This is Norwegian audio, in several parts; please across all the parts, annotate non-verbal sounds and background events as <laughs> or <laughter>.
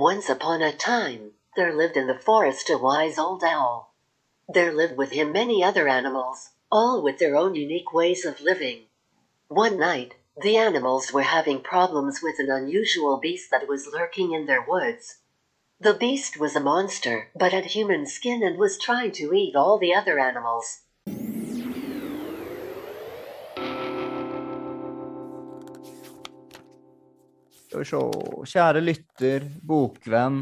Once upon a time, there lived in the forest a wise old owl. There lived with him many other animals, all with their own unique ways of living. One night, the animals were having problems with an unusual beast that was lurking in their woods. The beast was a monster, but had human skin and was trying to eat all the other animals. Skal vi se. Kjære lytter, bokvenn,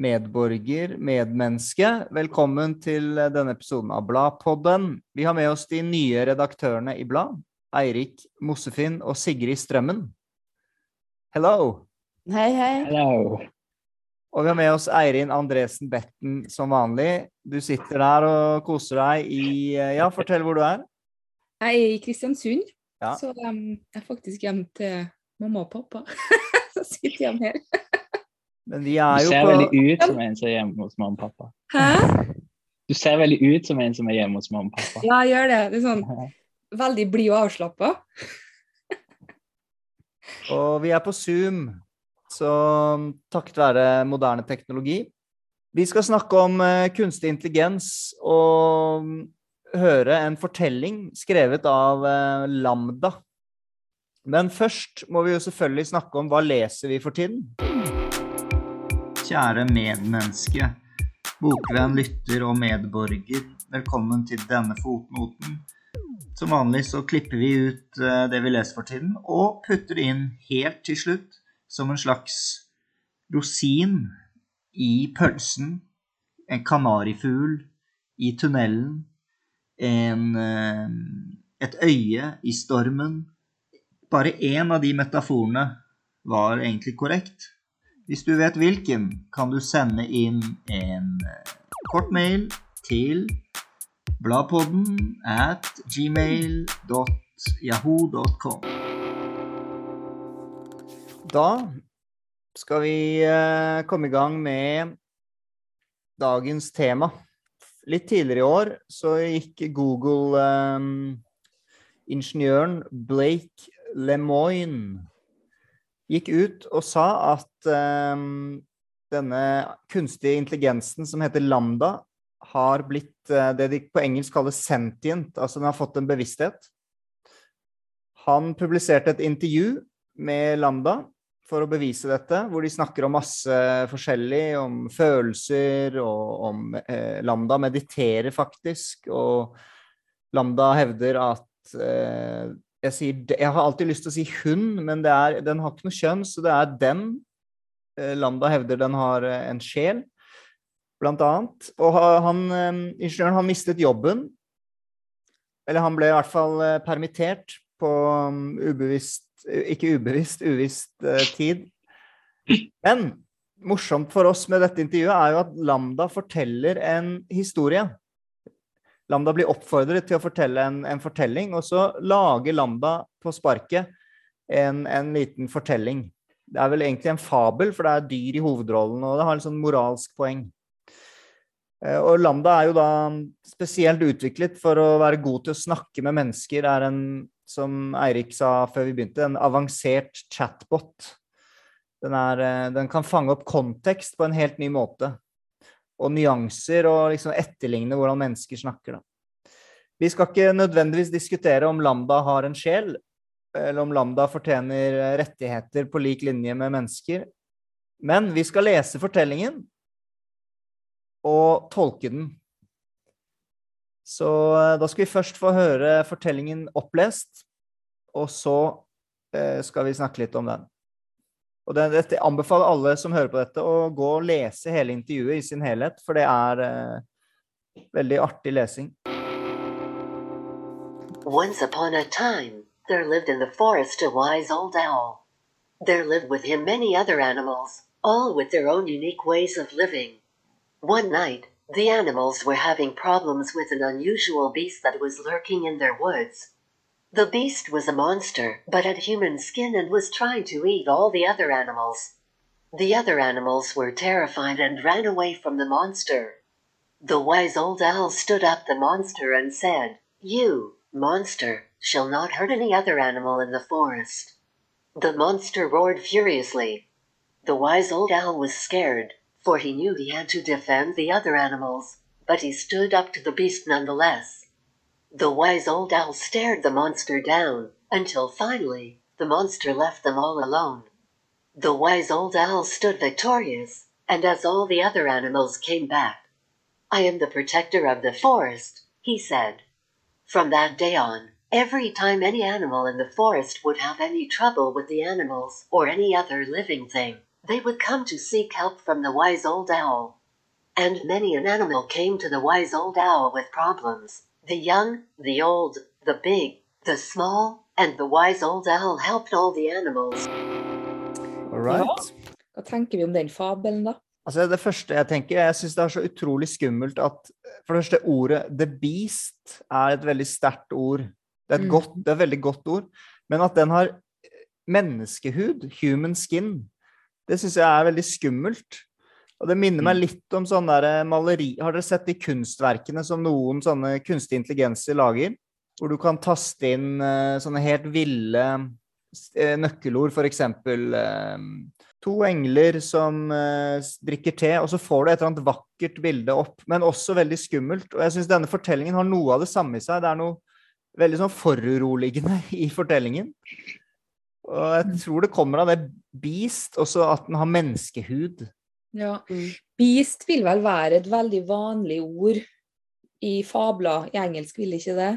medborger, medmenneske. Velkommen til denne episoden av Bladpodden. Vi har med oss de nye redaktørene i Blad. Eirik Mossefinn og Sigrid Strømmen. Hello! Hei, hei. Hello. Og vi har med oss Eirin Andresen Betten som vanlig. Du sitter der og koser deg i Ja, fortell hvor du er. Jeg er i Kristiansund, Ja. så um, jeg er faktisk hjem til mamma og pappa. <laughs> så sitter hjemme her. Men vi Du er jo ser på veldig ut som en som er hjemme hos mamma og pappa. Hæ? Du ser veldig ut som en som er hjemme hos mamma og pappa. Ja, jeg gjør det. Det er sånn veldig blid og avslappa. <laughs> Og vi er på Zoom, så takket være moderne teknologi. Vi skal snakke om eh, kunstig intelligens og høre en fortelling skrevet av eh, Lambda. Men først må vi jo selvfølgelig snakke om hva leser vi for tiden. Kjære medmenneske, bokvenn, lytter og medborger. Velkommen til denne fotnoten. Som vanlig så klipper vi ut eh, det vi leser for tiden, og putter det inn helt til slutt som en slags rosin i pølsen. En kanarifugl i tunnelen. En, eh, et øye i stormen. Bare én av de metaforene var egentlig korrekt. Hvis du vet hvilken, kan du sende inn en eh, kort mail til bladpodden at gmail.yahoo.com. Da skal vi eh, komme i gang med dagens tema. Litt tidligere i år så gikk Google-ingeniøren Blake Lemoine gikk ut og sa at um, denne kunstige intelligensen som heter Lambda, har blitt uh, det de på engelsk kaller sentient, altså den har fått en bevissthet. Han publiserte et intervju med Lambda for å bevise dette, hvor de snakker om masse forskjellig, om følelser, og om eh, Lambda mediterer faktisk, og Lambda hevder at eh, jeg, sier, jeg har alltid lyst til å si hun, men er, den har ikke noe kjønn, så det er den. Eh, Lambda hevder den har eh, en sjel, blant annet. Og han, eh, ingeniøren har mistet jobben, eller han ble i hvert fall permittert på um, ubevisst, ikke ubevisst, uvisst tid. Men morsomt for oss med dette intervjuet er jo at Lambda forteller en historie. Lambda blir oppfordret til å fortelle en, en fortelling, og så lager Lambda på sparket en, en liten fortelling. Det er vel egentlig en fabel, for det er dyr i hovedrollen, og det har en sånn moralsk poeng. Eh, Og Lambda er jo da spesielt utviklet for å være god til å snakke med mennesker. Det er en, som Eirik sa før vi begynte, en avansert chatbot. Den, er, eh, den kan fange opp kontekst på en helt ny måte. Og nyanser, og liksom etterligne hvordan mennesker snakker. Da. Vi skal ikke nødvendigvis diskutere om Lambda har en sjel, eller om Lambda fortjener rettigheter på lik linje med mennesker. Men vi skal lese fortellingen og tolke den. Så eh, da skal vi først få høre fortellingen opplest, og så eh, skal vi snakke litt om den. Og det, anbefaler alle som hører på dette, å gå og lese hele intervjuet i sin helhet, for det er eh, veldig artig lesing. Once upon a time, there lived in the forest a wise old owl. There lived with him many other animals, all with their own unique ways of living. One night, the animals were having problems with an unusual beast that was lurking in their woods. The beast was a monster, but had human skin and was trying to eat all the other animals. The other animals were terrified and ran away from the monster. The wise old owl stood up the monster and said, You, monster, shall not hurt any other animal in the forest. The monster roared furiously. The wise old owl was scared, for he knew he had to defend the other animals, but he stood up to the beast nonetheless. The wise old owl stared the monster down, until finally, the monster left them all alone. The wise old owl stood victorious, and as all the other animals came back, I am the protector of the forest, he said. From that day on, every time any animal in the forest would have any trouble with the animals or any other living thing, they would come to seek help from the wise old owl. And many an animal came to the wise old owl with problems. The young, the old, the big, the small, and the wise old owl helped all the animals. All right. Hva tenker vi om den fabelen, da? Altså Det første jeg tenker, jeg syns det er så utrolig skummelt at for det første ordet 'the beast' er et veldig sterkt ord. Det er et, Mm. godt, det er et veldig godt ord. Men at den har menneskehud, human skin, det syns jeg er veldig skummelt. Og det minner meg Mm. litt om sånn der maleri Har dere sett de kunstverkene som noen sånne kunstige intelligenser lager? Hvor du kan taste inn eh, sånne helt ville eh, nøkkelord, f.eks. Eh, to engler som eh, drikker te, og så får du et eller annet vakkert bilde opp, men også veldig skummelt. Og jeg syns denne fortellingen har noe av det samme i seg. Det er noe veldig sånn foruroligende <laughs> i fortellingen. Og jeg tror det kommer av det beast, også at den har menneskehud. Ja. Mm. Beast vil vel være et veldig vanlig ord i fabler. I engelsk vil ikke det?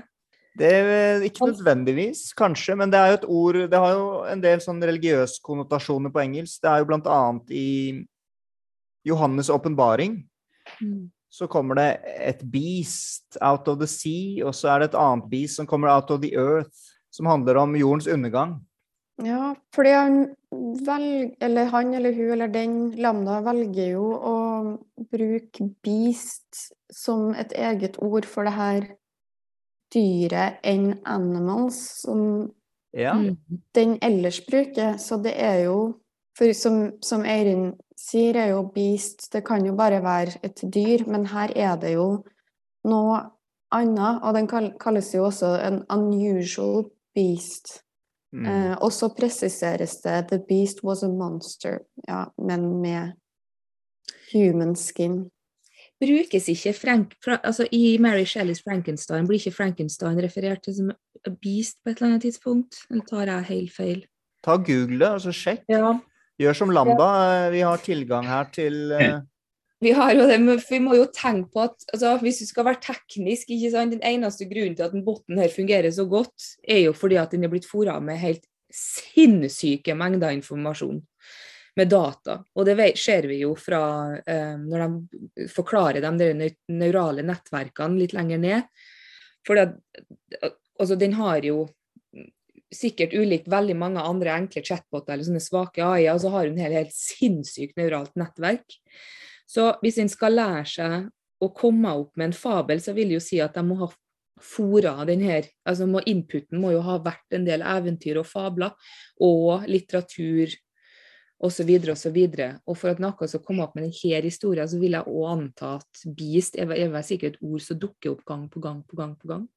Det er ikke nødvendigvis, kanskje, men det er jo et ord Det har jo en del sånn religiøse konnotasjoner på engelsk. Det er jo blant annet i Johannes' åpenbaring så kommer det et beast out of the sea, og så er det et annet beast som kommer out of the earth, som handler om jordens undergang. Ja, fordi han velger, eller han eller hun eller den lambda velger jo å bruke beast som et eget ord for det her dyret enn animals, som Ja. Mm. den ellers bruker. Så det er jo For som, som Eirin sier, er jo beast Det kan jo bare være et dyr, men her er det jo noe annet. Og den kalles jo også en unusual beast. Mm. Eh, og så presiseres det 'The beast was a monster', ja, men med human skin. Brukes ikke Frank, fra, altså I Mary Shelleys Frankenstein blir ikke Frankenstein referert til som a beast på et eller annet tidspunkt? Eller tar jeg helt feil? Ta Google det, altså sjekk. Ja. Gjør som Lamba. eh, Vi har tilgang her til eh, Vi, det, vi må jo tenke på at altså, hvis du skal være teknisk, den eneste grunnen til at den botten her fungerer så godt, er jo fordi at den er blitt fôra med helt sinnssyke mengder informasjon. Med data. Og det ser vi jo fra eh, når de forklarer de neurale nettverkene litt lenger ned. For altså, den har jo sikkert ulikt veldig mange andre enkle chatboter eller sånne svake AI-er, så har hun helt, helt sinnssykt neuralt nettverk. Så hvis en skal lære seg å komme opp med en fabel, så vil det jo si at de må ha fora den her, altså må, Inputen må jo ha vært en del eventyr og fabler, og litteratur osv. osv. Og og for at noe skal komme opp med denne historien, så vil jeg òg anta at beast er, er sikkert et ord som dukker opp gang på gang på gang på gang.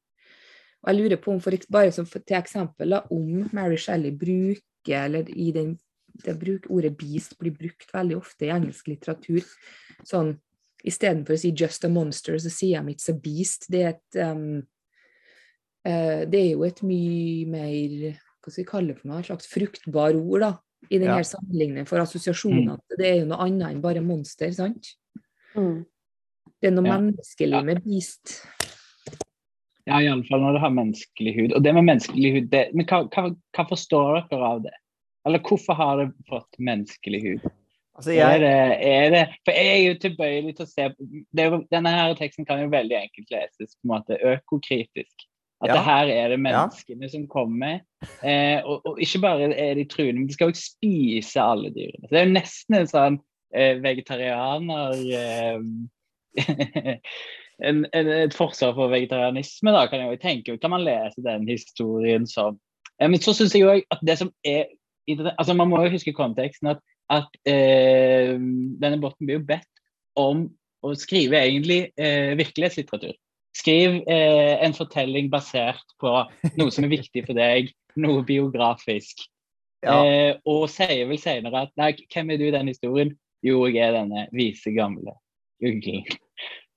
Og jeg lurer på om for, bare som til eksempel om Mary Shelley bruker, eller i den det bruk, ordet beast blir brukt veldig ofte i engelsk litteratur. Sånn, Istedenfor å si 'just a monster', så sier de 'it's a beast'. Det er, et, um, uh, det er jo et mye mer hva skal vi kalle det for noe, et slags fruktbar ord da, i denne Ja. sammenligningen for assosiasjonene. Det er jo noe annet enn bare monster. sant? Mm. Det er noe Ja. menneskelig med beast. Ja, iallfall når det har menneskelig hud. Og det med menneskelig hud, det, men hva, hva, hva forstår dere av det? Eller hvorfor har det fått menneskelig hud? Altså, Er det, er det, for jeg er jo tilbøyelig til å se jo, Denne her teksten kan jo veldig enkelt leses på en måte økokritisk. At Ja. det her er det Ja. menneskene som kommer. Eh, og, og ikke bare er de truende, men de skal jo spise alle dyrene. Så det er jo nesten en sånn eh, vegetarianer eh, <laughs> en, en, Et forsvar for vegetarianisme, da, kan jeg jo tenke. Kan man lese den historien som Men så syns jeg jo at det som er altså Man må jo huske konteksten. at at eh, denne botten blir jo bedt om å skrive egentlig eh, virkelighetslitteratur. Skriv eh, en fortelling basert på noe som er viktig for deg, noe biografisk. Ja. Eh, og sier vel senere at nei, hvem er du i den historien? Jo, jeg er denne vise, gamle uglen.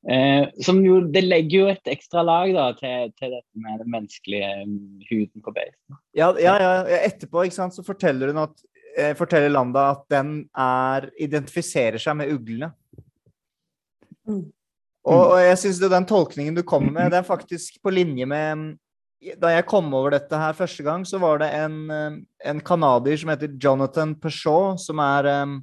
Eh, som jo, det legger jo et ekstra lag da, til, til dette med den menneskelige mm, huden på beisen. Ja, ja, ja, etterpå ikke sant, så forteller hun at eh, forteller Landa at den er, identifiserer seg med uglene. Mm. Og, og jeg syns den tolkningen du kommer med, det er faktisk på linje med Da jeg kom over dette her første gang, så var det en, eh, en canadier som heter Jonathan Peshaw, som er eh,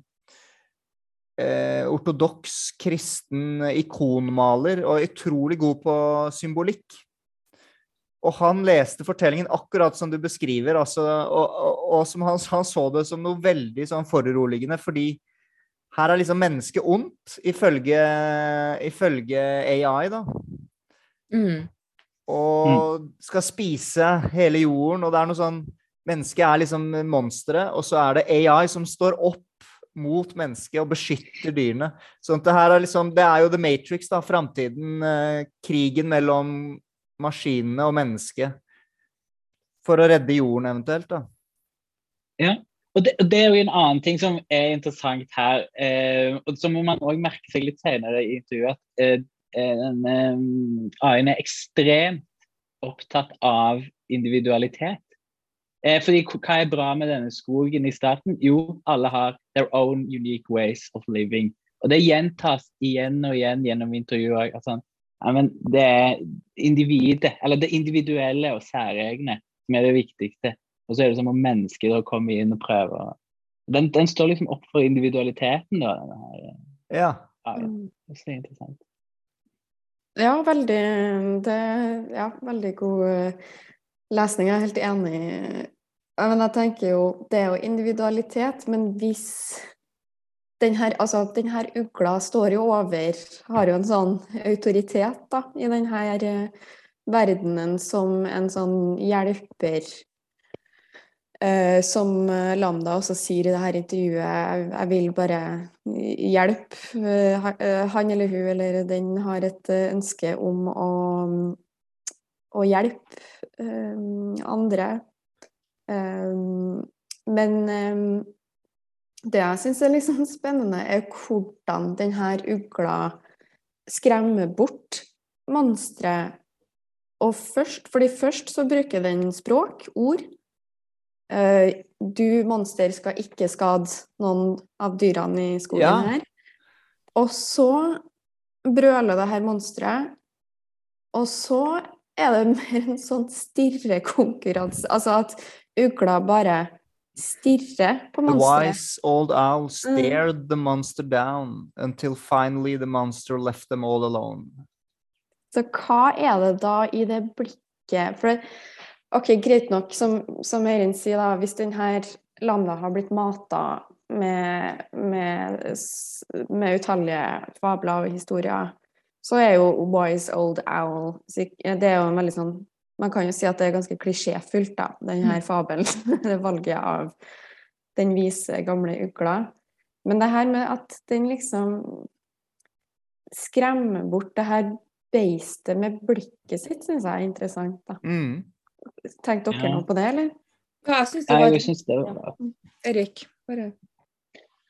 eh, ortodoks kristen ikonmaler og utrolig god på symbolikk. Og han leste fortellingen akkurat som du beskriver, altså, og, og, og som han, han, så det som noe veldig sånn foruroligende, fordi her er liksom mennesket ondt, ifølge, ifølge AI, da. Mm. Og skal spise hele jorden, og det er noe sånn Mennesket er liksom monsteret, og så er det AI som står opp mot mennesket og beskytter dyrene. Sånn at det her er liksom Det er jo The Matrix, da. Framtiden. Eh, krigen mellom maskinene og mennesket. For å redde jorden, eventuelt, da. Ja. Og det, det, er jo en annen ting som er interessant her, eh, og som man òg merker seg litt senere i intervjuet, at eh, eh, AI-en er ekstremt opptatt av individualitet. Eh, fordi Hva er bra med denne skogen i starten? Jo, alle har their own unique ways of living. Og det gjentas igjen og igjen gjennom intervjuer. Altså, ja, men det er individet, eller det individuelle og særegne som er det viktigste. Og så er det som om mennesker da kommer inn og prøver. Den, den står liksom opp for individualiteten, da. Her, ja. ja, ja. Det er interessant. Ja, veldig det, Ja, veldig god eh, lesning. Jeg er helt enig. Men jeg tenker jo Det er jo individualitet, men hvis den her, altså, den her ugla står jo over Har jo en sånn autoritet da, i denne her verdenen som en sånn hjelper. Uh, som Lambda også sier i dette intervjuet, jeg, vil bare hjelpe han eller hun eller den har et ønske om å og hjelpe um, andre. Um, men um, det jeg syns er liksom spennende, er hvordan denne ugla skremmer bort monstre. Og først, fordi først så bruker den språk, ord. Uh, du, monster, skal ikke skade noen av dyrene i skogen ja. her. Og så brøler det her monsteret. Og så er det mer en sånn stirrekonkurranse. Altså at ugla bare stirrer på monsteret. The wise old owl mm. stared mm. the monster down until finally the monster left them all alone. Så hva er det da i det blikket For OK, greit nok, som, som Eirin sier, da, hvis denne landet har blitt mata med, med, med utallige fabler og historier så er jo Wise Old Owl Det er jo en veldig sånn Man kan jo si at det er ganske klisjéfylt, da, den her mm. fabelen. <laughs> det valget av den vise, gamle ugla. Men det her med at den liksom skremmer bort det her beistet med blikket sitt, syns jeg er interessant. da. Mm. Tenkte dere ja. noe på det, eller? Ja, jeg syns det var... Erik, bare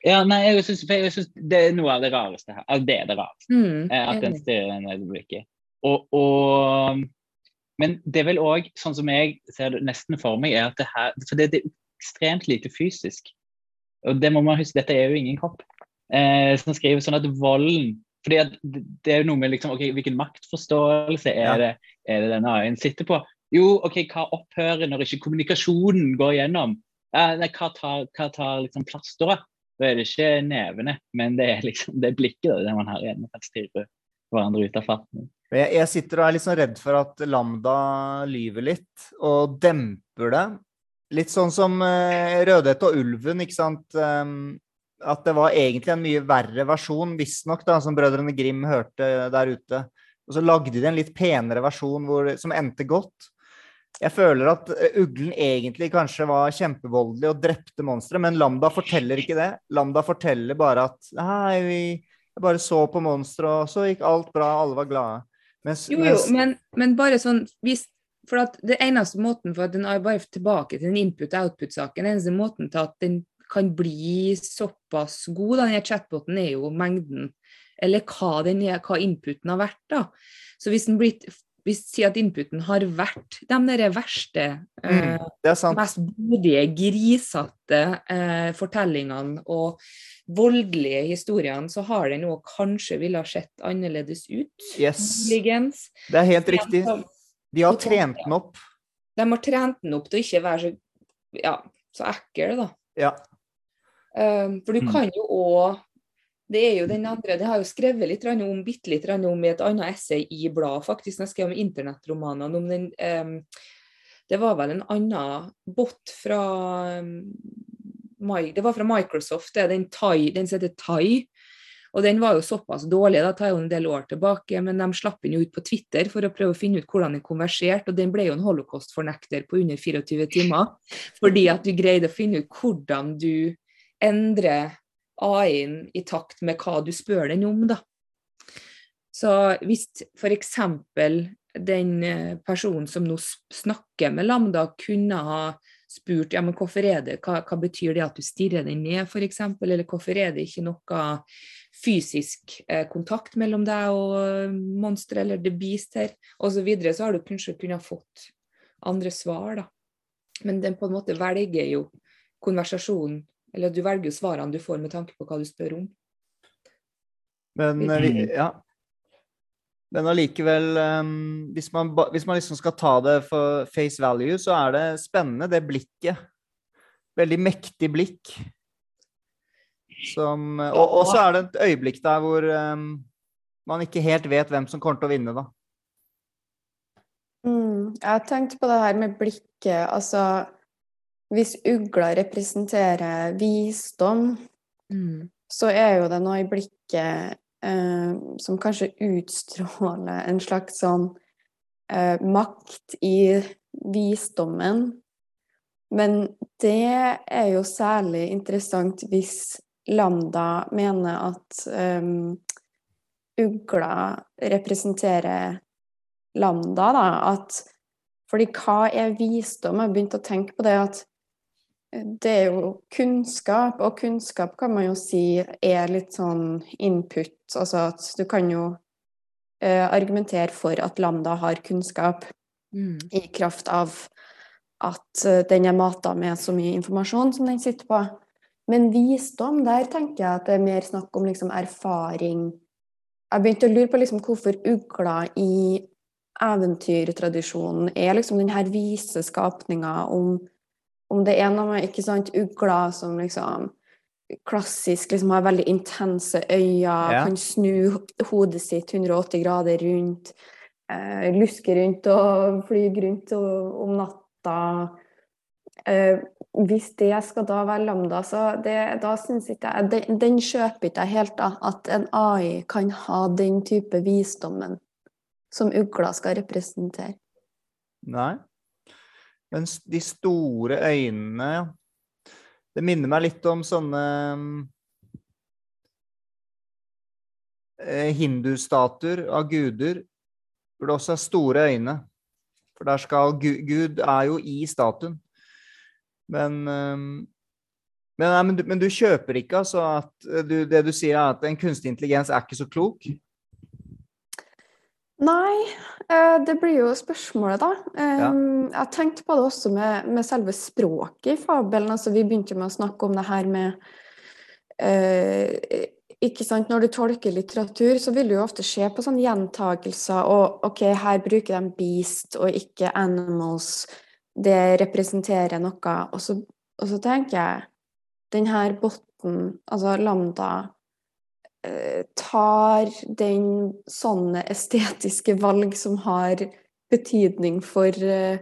ja, nei, jeg synes, jeg synes, Det er noe av det rareste her. Altså, det er det rareste. Mm, at den styrer den øyeblikket. Og, og, men det er vel òg, sånn som jeg ser det nesten for meg, er at det her For det, det er ekstremt lite fysisk. Og det må man huske, dette er jo ingen kropp. Eh, som skriver sånn at volden fordi at det er jo noe med liksom, ok, Hvilken maktforståelse er, ja. det, er det denne AI-en sitter på? Jo, ok, hva opphører når ikke kommunikasjonen går gjennom? Eh, hva tar, hva tar liksom plass da? Da er det ikke nevene, men det er liksom det blikket det man har igjen. Hverandre ut av fatning. Jeg, jeg, sitter og er litt sånn redd for at Lambda lyver litt, og demper det. Litt sånn som uh, Rødhette og ulven, ikke sant. Um, at det var egentlig en mye verre versjon, visstnok, som Brødrene Grim hørte der ute. Og så lagde de en litt penere versjon hvor, som endte godt. Jeg føler at eh, uglen egentlig kanskje var kjempevoldelig og drepte monsteret, men Lambda forteller ikke det. Lambda forteller bare at nei, vi bare så på monsteret, og så gikk alt bra, alle var glade. Mens, jo, jo. Men, men, bare sånn hvis, For at det eneste måten for at den er bare tilbake til den input-output-saken, den eneste måten til at den kan bli såpass god, denne chatboten, er jo mengden. Eller hva, den hva inputen har vært. da. Så hvis den blir hvis si at inputen har vært de der verste, eh, er mest blodige, grisete eh, fortellingene og voldelige historiene, så har den òg kanskje ville ha sett annerledes ut. Yes. Det er helt riktig. De har trent den opp. De har trent den opp til å ikke være så, ja, så ekkel, da. Ja. Um, for du Mm. kan jo òg Det er jo den andre Det har jeg jo skrevet litt om bitte litt om i et annet essay i bladet, faktisk. Når jeg skrev om internettromanene. Um, Det var vel en annen bot fra um, My, Det var fra Microsoft, det den, thai, den som heter Thai. Og den var jo såpass dårlig, da tar jo en del år tilbake, men de slapp den jo ut på Twitter for å prøve å finne ut hvordan den konverserte, og den ble jo en holocaust-fornekter på under 24 timer. Fordi at du greide å finne ut hvordan du endrer AI-en i takt med hva du spør den om, da. Så hvis f.eks. den eh, personen som nå snakker med Lambda, kunne ha spurt ja, men hvorfor er det, hva, hva betyr det at du stirrer den ned, f.eks., eller hvorfor er det ikke noe fysisk eh, kontakt mellom deg og eh, monsteret eller the beast her, osv., så, så har du kanskje kunnet fått andre svar, da. Men den på en måte velger jo konversasjonen, eller du velger jo svarene du får med tanke på hva du spør om. Men eh, ja. Men allikevel, um, hvis, man, hvis man liksom skal ta det for face value, så er det spennende, det blikket. Veldig mektig blikk. Som, og, og så er det et øyeblikk der hvor um, man ikke helt vet hvem som kommer til å vinne, da. Mm, jeg har tenkt på det her med blikket. Altså, hvis ugla representerer visdom, så er jo det noe i blikket eh, som kanskje utstråler en slags sånn eh, makt i visdommen. Men det er jo særlig interessant hvis Lambda mener at um, ugla representerer Lambda, da. At fordi hva er visdom? Jeg har begynt å tenke på det at det er jo kunnskap, og kunnskap kan man jo si er litt sånn input. Altså at du kan jo eh, argumentere for at Lambda har kunnskap i kraft av at eh, den er mata med så mye informasjon som den sitter på. Men visdom, der tenker jeg at det er mer snakk om liksom erfaring. Jeg begynte å lure på liksom hvorfor ugla i eventyrtradisjonen er liksom denne vise skapninga om, om det er noe med ikke sant, ugler som liksom klassisk liksom har veldig intense øyne, Ja. kan snu hodet sitt 180 grader rundt, eh, luske rundt og fly rundt og, om natta. Eh, hvis det skal da være lambda, så det, da syns ikke jeg den, den kjøper ikke jeg helt, da. At en AI kan ha den type visdommen som ugla skal representere. Nei. Men de store øynene ja. Det minner meg litt om sånne eh, hindustatuer av guder, hvor det også er store øyne. For der skal Gud, Gud er jo i statuen. Men, ehm, men, men, du, men du kjøper ikke altså at eh, du, det du sier er at en kunstig intelligens er ikke så klok? Nei, eh, det blir jo spørsmålet, da. Ja. Jeg tenkte på det også med, med selve språket i fabelen. Altså, vi begynte med å snakke om det her med eh, ikke sant, Når du tolker litteratur, så vil du jo ofte se på sånne gjentakelser. Og OK, her bruker de 'beast' og ikke 'animals'. Det representerer noe. Og så, og så tenker jeg den her botten, altså lambda tar den sånne estetiske valg som har betydning for eh,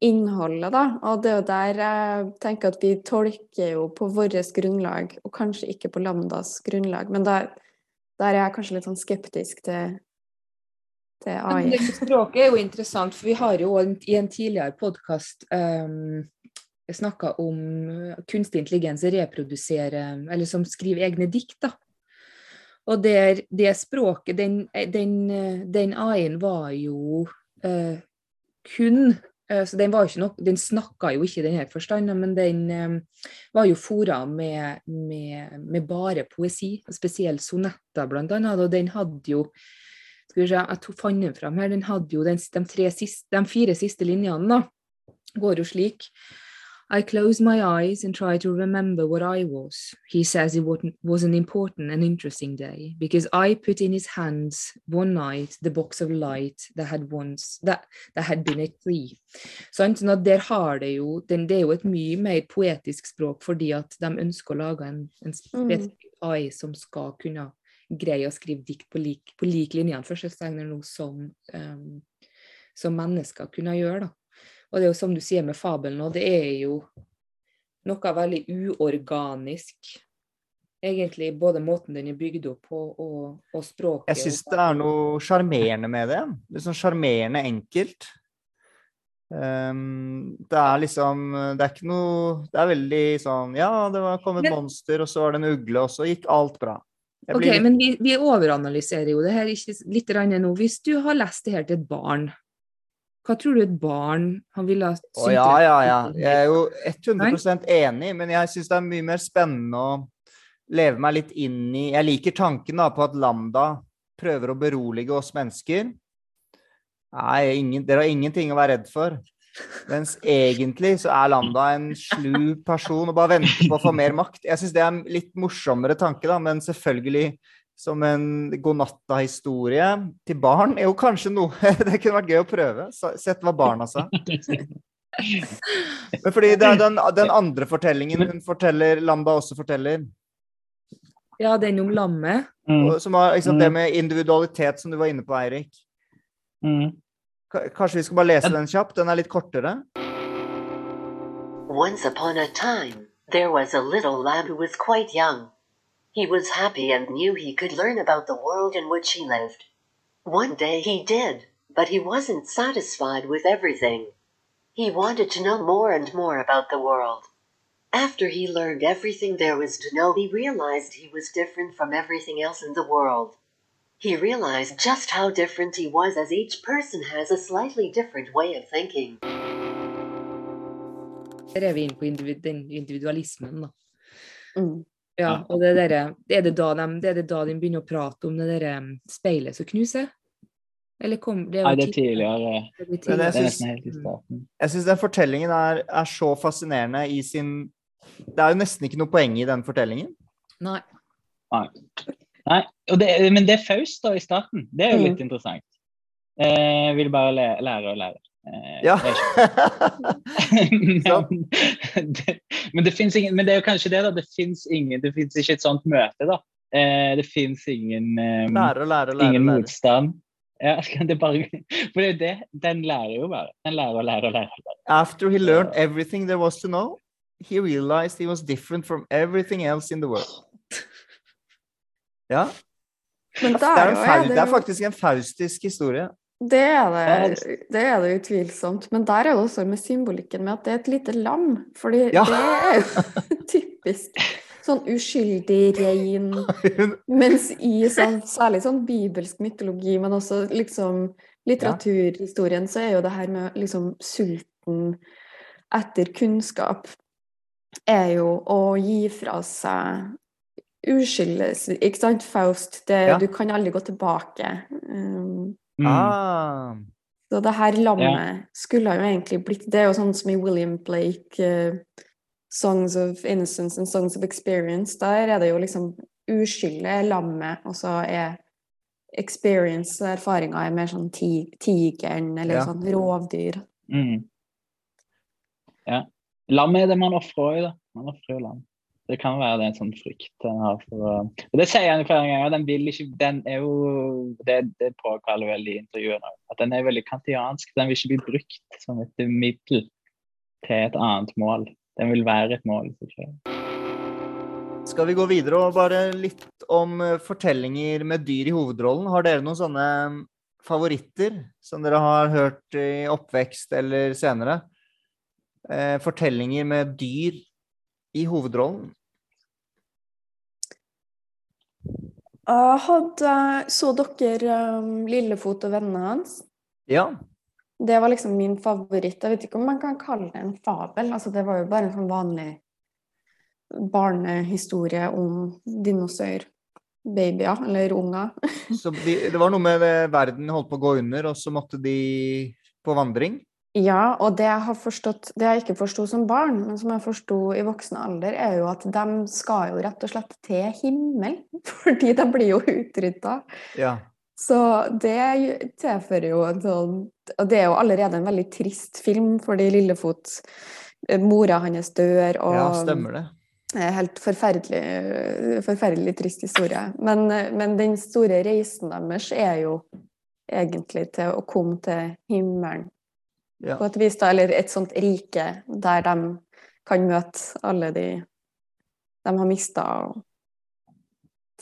innholdet, da. Og det er jo der jeg tenker at vi tolker jo på vårt grunnlag, og kanskje ikke på Lambdas grunnlag. Men der, der er jeg kanskje litt sånn skeptisk til, til Men AI. det språket er jo interessant, for vi har jo i en tidligere podkast um, snakka om kunstig intelligens reproduserer, eller som skriver egne dikt. da. Og der, det språket, den, den, den AI-en var jo eh, kun eh, Så den var den snakka jo ikke i denne forstand, men den eh, var jo fora med, med, med bare poesi, spesielt sonetter annet. Og den hadde jo skal vi se, Jeg tok fant den fram her. Den hadde jo den, de, siste, de fire siste linjene, da. Går jo slik. I close my eyes and try to remember what I was. He says it was an important and interesting day because I put in his hands one night the box of light that had once that, that had been a tree. Sant? Sånn at der har det jo den, Det er jo et mye mer poetisk språk fordi at de ønsker å lage en, en spesifikk AI som skal kunne greie å skrive dikt på lik, på lik linje anførselstegner nå som, um, som mennesker kunne gjøre. da. Og det er jo som du sier med fabelen, nå, det er jo noe veldig uorganisk. Egentlig både måten den er bygd opp på, og, og språket. Jeg syns det er noe sjarmerende med det. Litt sånn sjarmerende enkelt. Um, det er liksom Det er ikke noe Det er veldig sånn Ja, det var kommet Men- monster, og så var det en ugle, og så gikk alt bra. Jeg Ok, litt- men vi, vi overanalyserer jo det her ikke litt nå. Hvis du har lest det her til et barn, hva tror du et barn han ville ha Å ja, ja, ja. Jeg er jo 100% enig, men jeg syns det er mye mer spennende å leve meg litt inn i Jeg liker tanken da på at Lambda prøver å berolige oss mennesker. Nei, ingen, dere har ingenting å være redd for. Mens egentlig så er Lambda en slu person og bare venter på å få mer makt. Jeg syns det er en litt morsommere tanke, da, men selvfølgelig som en godnatta-historie til barn er jo kanskje noe <laughs> Det kunne vært gøy å prøve. Sett hva barna sa. Men fordi det er den, den andre fortellingen hun forteller, Lamba også forteller, Ja, den om lammet. Mm, som har liksom, det Mm. med individualitet som du var inne på, Eirik. mm. Kanskje vi skal bare lese den kjapt? Den er litt kortere. Once upon a time, there was a little lad who was quite young. He was happy and knew he could learn about the world in which he lived. One day he did, but he wasn't satisfied with everything. He wanted to know more and more about the world. After he learned everything there was to know, he realized he was different from everything else in the world. He realized just how different he was as each person has a slightly different way of thinking. Der er vi inne på individualismen, da. Mm. Ja, og det, der, er det, da de, det er det da de begynner å prate om det derre speilet som knuser? Eller kom det Nei, det er tidligere. Det er Men jeg Det er synes- helt i starten. Jeg syns den fortellingen er, er så fascinerende i sin Det er jo nesten ikke noe poeng i den fortellingen. Nei. Nei, og det, men det er Faust da i starten. Det er jo Mm. litt interessant. Eh, vil bare lære og lære. Eh, Ja. det men, <laughs> <laughs> det, men det finnes ingen Men det er jo kanskje det, da. Det fins ingen Det fins ikke et sånt møte, da. Eh, det fins ingen um, lære lære lære. Ingen lære. motstand. Ja, <laughs> det bare, for det er det, den lærer jo bare. Den lærer og lærer og lærer. After he learned everything there was to know, he realized he was different from everything else in the world. Ja, Men det er, er det er faktisk en faustisk historie. Det er det, det er det utvilsomt. Men der er det også med symbolikken med at det er et lite lam. Fordi Ja. det er jo <laughs> typisk sånn uskyldig, rein <laughs> Mens i sånn, særlig sånn bibelsk mytologi, men også liksom litteraturhistorien, så er jo det her med liksom sulten etter kunnskap er jo å gi fra seg uskyldes Ikke sant? Faust. Det, Ja. Du kan aldri gå tilbake. Um. Ah, så det her lammet skulle jo egentlig blitt Det er jo sånn som i William Blake, uh, 'Songs of Innocence and Songs of Experience'. Der er det jo liksom uskyldig er lammet, og så er experience, erfaringer, er mer sånn ti tigeren eller Ja. sånn rovdyr. Mm. Ja. Lam er det man ofrer òg, da. Man ofrer jo lam. Det kan være det er en sånn frykt den har for å Og det sier han flere ganger. Den vil ikke Den er jo Det, det påkaller vel i intervjuene òg. At den er veldig kantiansk. Den vil ikke bli brukt som et middel til et annet mål. Den vil være et mål skal vi gå videre og bare litt om eh, fortellinger med dyr i hovedrollen? Har dere noen sånne favoritter som dere har hørt i oppvekst eller senere? Eh, fortellinger med dyr i hovedrollen? Hadde, så dere um, Lillefot og vennene hans? Ja. Det var liksom min favoritt. Jeg vet ikke om man kan kalle det en fabel. Altså, det var jo bare en sånn vanlig barnehistorie om dinosaurbabyer, eller unger. Så de, det var noe med verden holdt på å gå under, og så måtte de på vandring? Ja, og det jeg har forstått, det jeg ikke forsto som barn, men som jeg forsto i voksen alder, er jo at de skal jo rett og slett til himmel, <laughs> fordi de blir jo utrydda. Ja. Så det tilfører jo en sånn Og det er jo allerede en veldig trist film, fordi Lillefot eh, Mora hans dør, og ja, stemmer det. helt forferdelig, forferdelig trist historie. Men, men den store reisen deres er jo egentlig til å komme til himmelen Ja. på et vis, da, eller et sånt rike der de kan møte alle de de har mista.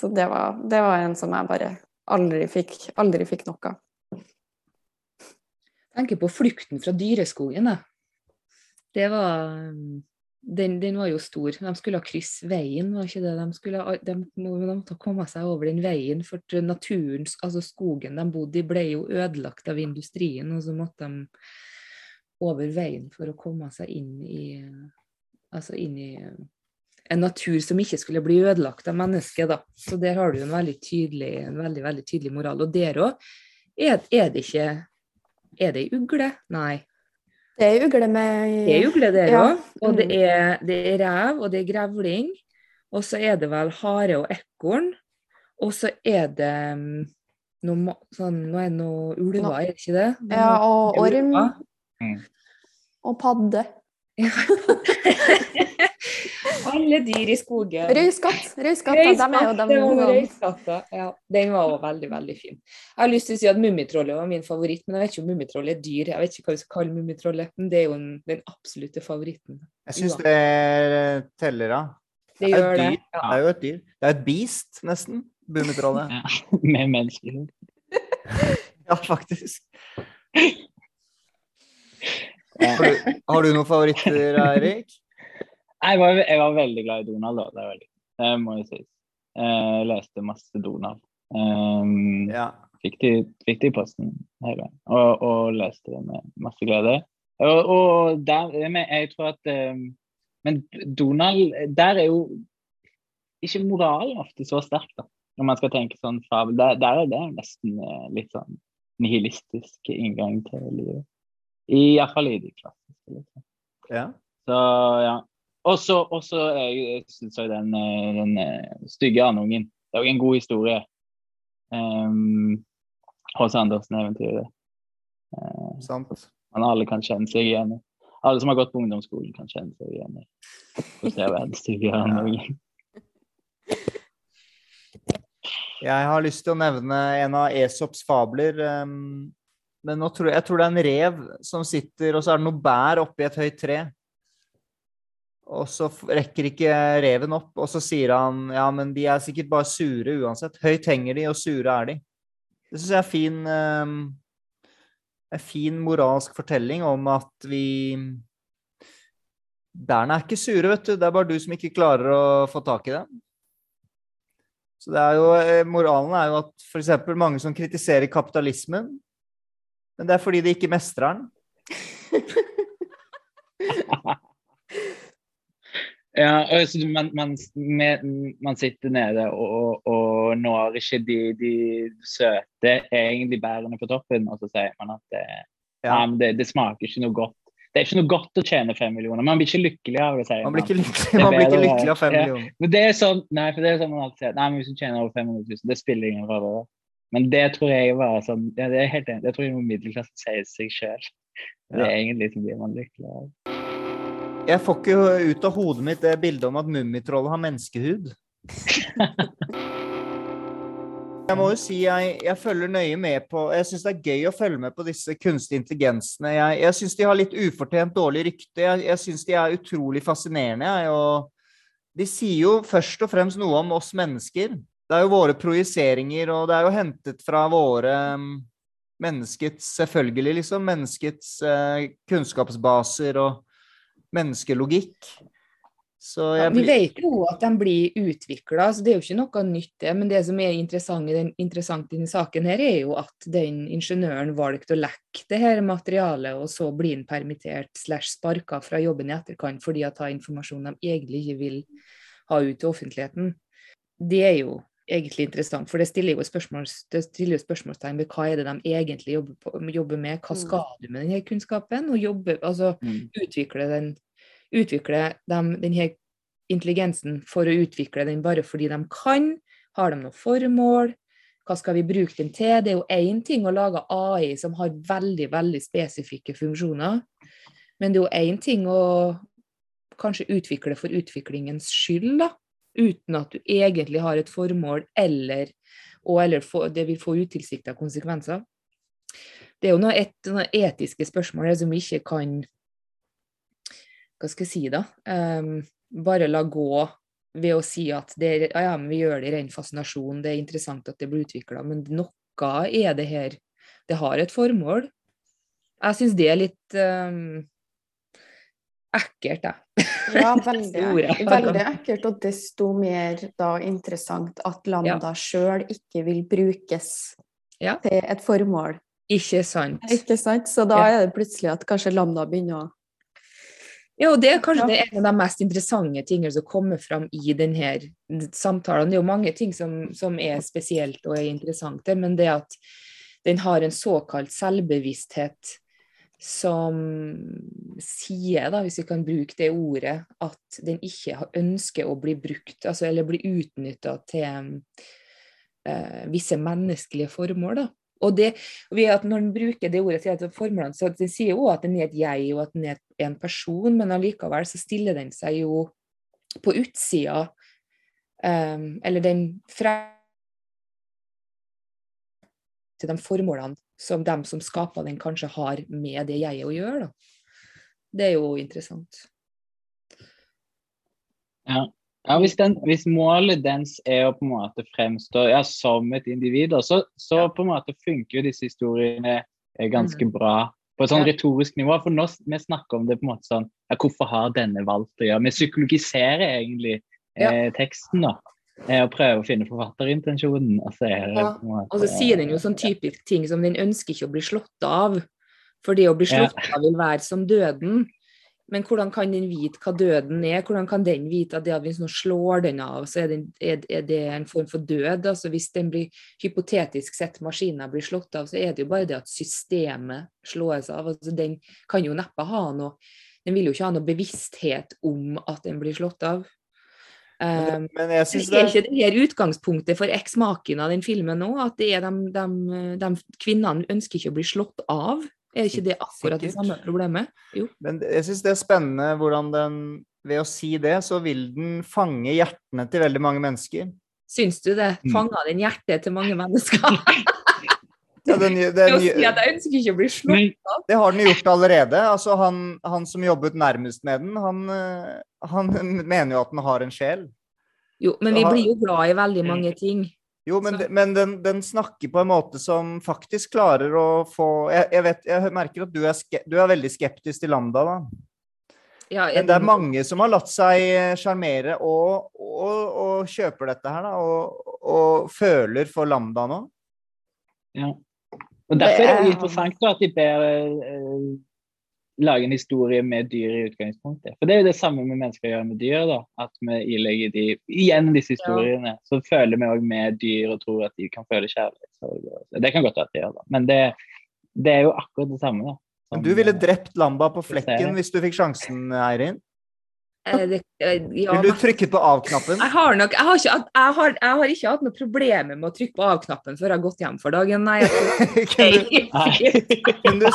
Så det var, det var en som jeg bare aldri fikk, aldri fikk noe av. tenker på flukten fra dyreskogen. Da. Det var den, den var jo stor. De skulle ha krysse veien, var ikke det? De, skulle, ha- de, de måtte komme seg over den veien, for naturen, altså skogen de bodde i, ble jo ødelagt av industrien, og så måtte de over veien for å komme seg inn i Altså inn i en natur som ikke skulle bli ødelagt av mennesket, da. Så der har du en veldig tydelig, en veldig, veldig tydelig moral. Og der òg er, er det ikke Er det ei ugle? Nei. Det er ugle med Det er ugle der Ja. Og det Mm. er, det er rev, og det er grevling. Og så er det vel hare og ekorn. Og så er det mm, noe, sånn, nå er det noe ulver, er det ikke det? Er Ja, og orm. Mm. Og padde. <laughs> Alle dyr i skogen. Røyskatt. Røyskatta, de er jo de. Ja, den var også veldig, veldig fin. Jeg har lyst til å si at Mummitrollet var min favoritt, men jeg vet ikke om Mummitrollet er dyr. Jeg vet ikke hva vi skal kalle Mummitrollet, men det er jo en, den absolutte favoritten. Jeg syns det teller, da. Det Det er gjør det. Ja. Det er jo et dyr. Det er et beast, nesten. Mummitrollet. <laughs> Ja. Med mennesker. <laughs> Ja, faktisk. Har du, har du noen favoritter, Eirik? Jeg var, jeg var veldig glad i Donald, da. Det, veldig, det må jo sies. Jeg leste masse Donald. Um, Ja. fikk, de, fikk de posten hele veien, og, og leste det med masse glede. Og, og der, jeg tror at um, Men Donald, der er jo ikke moralen ofte så sterk, da. Når man skal tenke sånn fabel. Der, der er det nesten eh, litt sånn nihilistisk inngang til livet. Iallfall i de klassiske. Liksom. ja. Så ja. Og så og så jeg syns jeg den, eh, den eh, stygge andungen. Det er jo en god historie. Um, H.C. Andersen-eventyret. Uh, Sant. men alle kan kjenne seg igjen i. Alle som har gått på ungdomsskolen, kan kjenne seg igjen i hvordan det er den stygge andungen. Jeg har lyst til å nevne en av Esops fabler. ehm, men tror jeg, jeg tror det er en rev som sitter, og så er det noe bær oppi et høyt tre. Og så rekker ikke reven opp, og så sier han ja, men de er sikkert bare sure uansett. Høyt henger de, og sure er de. Det syns jeg er fin ehm, En fin moralsk fortelling om at vi Bærene er ikke sure, vet du. Det er bare du som ikke klarer å få tak i dem. Så det er jo, eh, moralen er jo at f.eks. mange som kritiserer kapitalismen, men det er fordi de ikke mestrer den. <laughs> Ja, og så man, man, man sitter nede og, og, når ikke de, de søte egentlig bærene på toppen, og så sier man at det, Ja. nei, men det, det smaker ikke noe godt. Det er ikke noe godt å tjene fem millioner. Man blir ikke lykkelig av det, sier Man blir ikke lykkelig, man blir ikke lykkelig av fem ja. millioner. Men det er sånn, nei, for det er sånn man alltid sier. Nei, men hvis du tjener over 500 000, det spiller ingen rolle. Men det tror jeg var sånn ja, det er helt. Det tror jeg noe middelklassen sier seg sjøl. Det er egentlig som blir man lykkelig av. Jeg får ikke ut av hodet mitt det bildet om at Mummitrollet har menneskehud. Jeg må jo si jeg, jeg følger nøye med på Jeg syns det er gøy å følge med på disse kunstige intelligensene. Jeg, jeg syns de har litt ufortjent dårlig rykte. Jeg, jeg syns de er utrolig fascinerende. Jeg, og de sier jo først og fremst noe om oss mennesker. Det er jo våre projiseringer, og det er jo hentet fra våre mm, Menneskets selvfølgelig, liksom. Menneskets eh, kunnskapsbaser og menneskelogikk. Så Ja, vi vet jo at de blir utvikla, så det er jo ikke noe nytt det. Men det som er interessant i, den, interessant i denne saken, her er jo at den ingeniøren valgte å lekke det her materialet, og så blir han permittert slash sparka fra jobben i etterkant fordi han er informasjon de egentlig ikke vil ha ut til offentligheten. Det er jo egentlig interessant, for det stiller jo spørsmål, det stiller jo spørsmålstegn ved hva er det de egentlig jobber, på, jobber med, hva Mm. skal du med denne kunnskapen, og jobbe, altså Mm. utvikle den utvikle dem, denne intelligensen for å utvikle den bare fordi de kan? Har de noe formål? Hva skal vi bruke den til? Det er jo én ting å lage AI som har veldig, veldig spesifikke funksjoner, men det er jo én ting å kanskje utvikle for utviklingens skyld, da. Uten at du egentlig har et formål, eller, og, eller få, det vil få utilsikta konsekvenser. Det er jo noen, et, etiske spørsmål som vi ikke kan hva skal jeg si da, Um, bare la gå ved å si at det, ja, men vi gjør det i ren fascinasjon, det er interessant at det blir utvikla, men noe er det her, det har et formål. Jeg syns det er litt um, ekkelt, jeg. <laughs> Ja, <laughs> veldig, veldig ekkelt, og desto mer da interessant at Lambda sjøl ikke vil brukes Ja. til et formål. Ikke sant? Ikke sant? Så da Ja. er det plutselig at kanskje Lambda begynner å Ja, og det er kanskje Ja. en av de mest interessante tingene som kommer fram i denne samtalen. Det er jo mange ting som, som er spesielt og er interessante, men det at den har en såkalt selvbevissthet som sier, da, hvis vi kan bruke det ordet, at den ikke ønsker å bli brukt, altså, eller bli utnytta til uh, visse menneskelige formål. Da. Og det, ved at Når den bruker det ordet til formålene, så den sier jo at den er et jeg og at den er en person, men allikevel så stiller den seg jo på utsida, um, eller den frem til de formålene som de som skaper den, kanskje har med det jeg å gjøre. Da. Det er jo interessant. Ja, hvis, den, hvis målet dens er å på en måte fremstå ja, som et individ, så, så Ja. på en måte funker jo disse historiene eh, ganske Mm. bra på et sånn Ja. retorisk nivå. For nå vi snakker om det på en måte sånn ja, Hvorfor har denne valgt å gjøre Vi psykologiserer egentlig eh, teksten da, eh, å prøve å finne forfatterintensjonen. Og så er det Ja, måte, Og så sier den jo sånn typisk ting som den ønsker ikke å bli slått av. For det å bli Ja. slått av vil være som døden. Men hvordan kan den vite hva døden er? Hvordan kan den vite at det at hvis noen slår den av, så er, den, er, er det en form for død? Altså Hvis den blir hypotetisk sett maskinen blir slått av, så er det jo bare det at systemet slås av. Altså Den kan jo neppe ha noe Den vil jo ikke ha noe bevissthet om at den blir slått av. Men, Um, det- men jeg syns er ikke det her utgangspunktet for eksmaken av den filmen nå? At det er de, de, de kvinnene ønsker ikke å bli slått av? Er ikke det akkurat det samme problemet? Jo. Men jeg syns det er spennende hvordan den Ved å si det, så vil den fange hjertene til veldig mange mennesker. Syns du det? Mm. Fanga den hjertet til mange mennesker? <laughs> Ja, den, den, den, si at jeg ønsker ikke å bli slått av. det har den gjort allerede. Altså, han, han som jobbet nærmest med den, han, eh, han mener jo at den har en sjel. Jo, men vi blir jo glad i veldig mange ting. Jo, men, men den, den snakker på en måte som faktisk klarer å få Jeg, jeg, vet, jeg merker at du er, ske, du er veldig skeptisk til Lambda, da. Ja, Men det er mange som har latt seg sjarmere og, og, og kjøper dette her, da. Og, og føler for Lambda nå. ja. Og Derfor er det er- interessant at de ber eh, lage en historie med dyr i utgangspunktet. For det er jo det samme med mennesker gjør med dyr. da, At vi ilegger de Igjen disse historiene, så føler vi òg med dyr og tror at de kan føle kjærlighet. Det kan godt være at de gjør det, men det, det er jo akkurat det samme. da. Men som, du ville eh, drept Lamba på flekken hvis du fikk sjansen, Eirin? Eh, det, eh, ja, Vil du trykke på av-knappen? Jeg har nok jeg har, ikke, jeg, har, jeg har ikke hatt noe problemer med å trykke på av-knappen før jeg har gått hjem for dagen. Nei, jeg <laughs> kunne, du,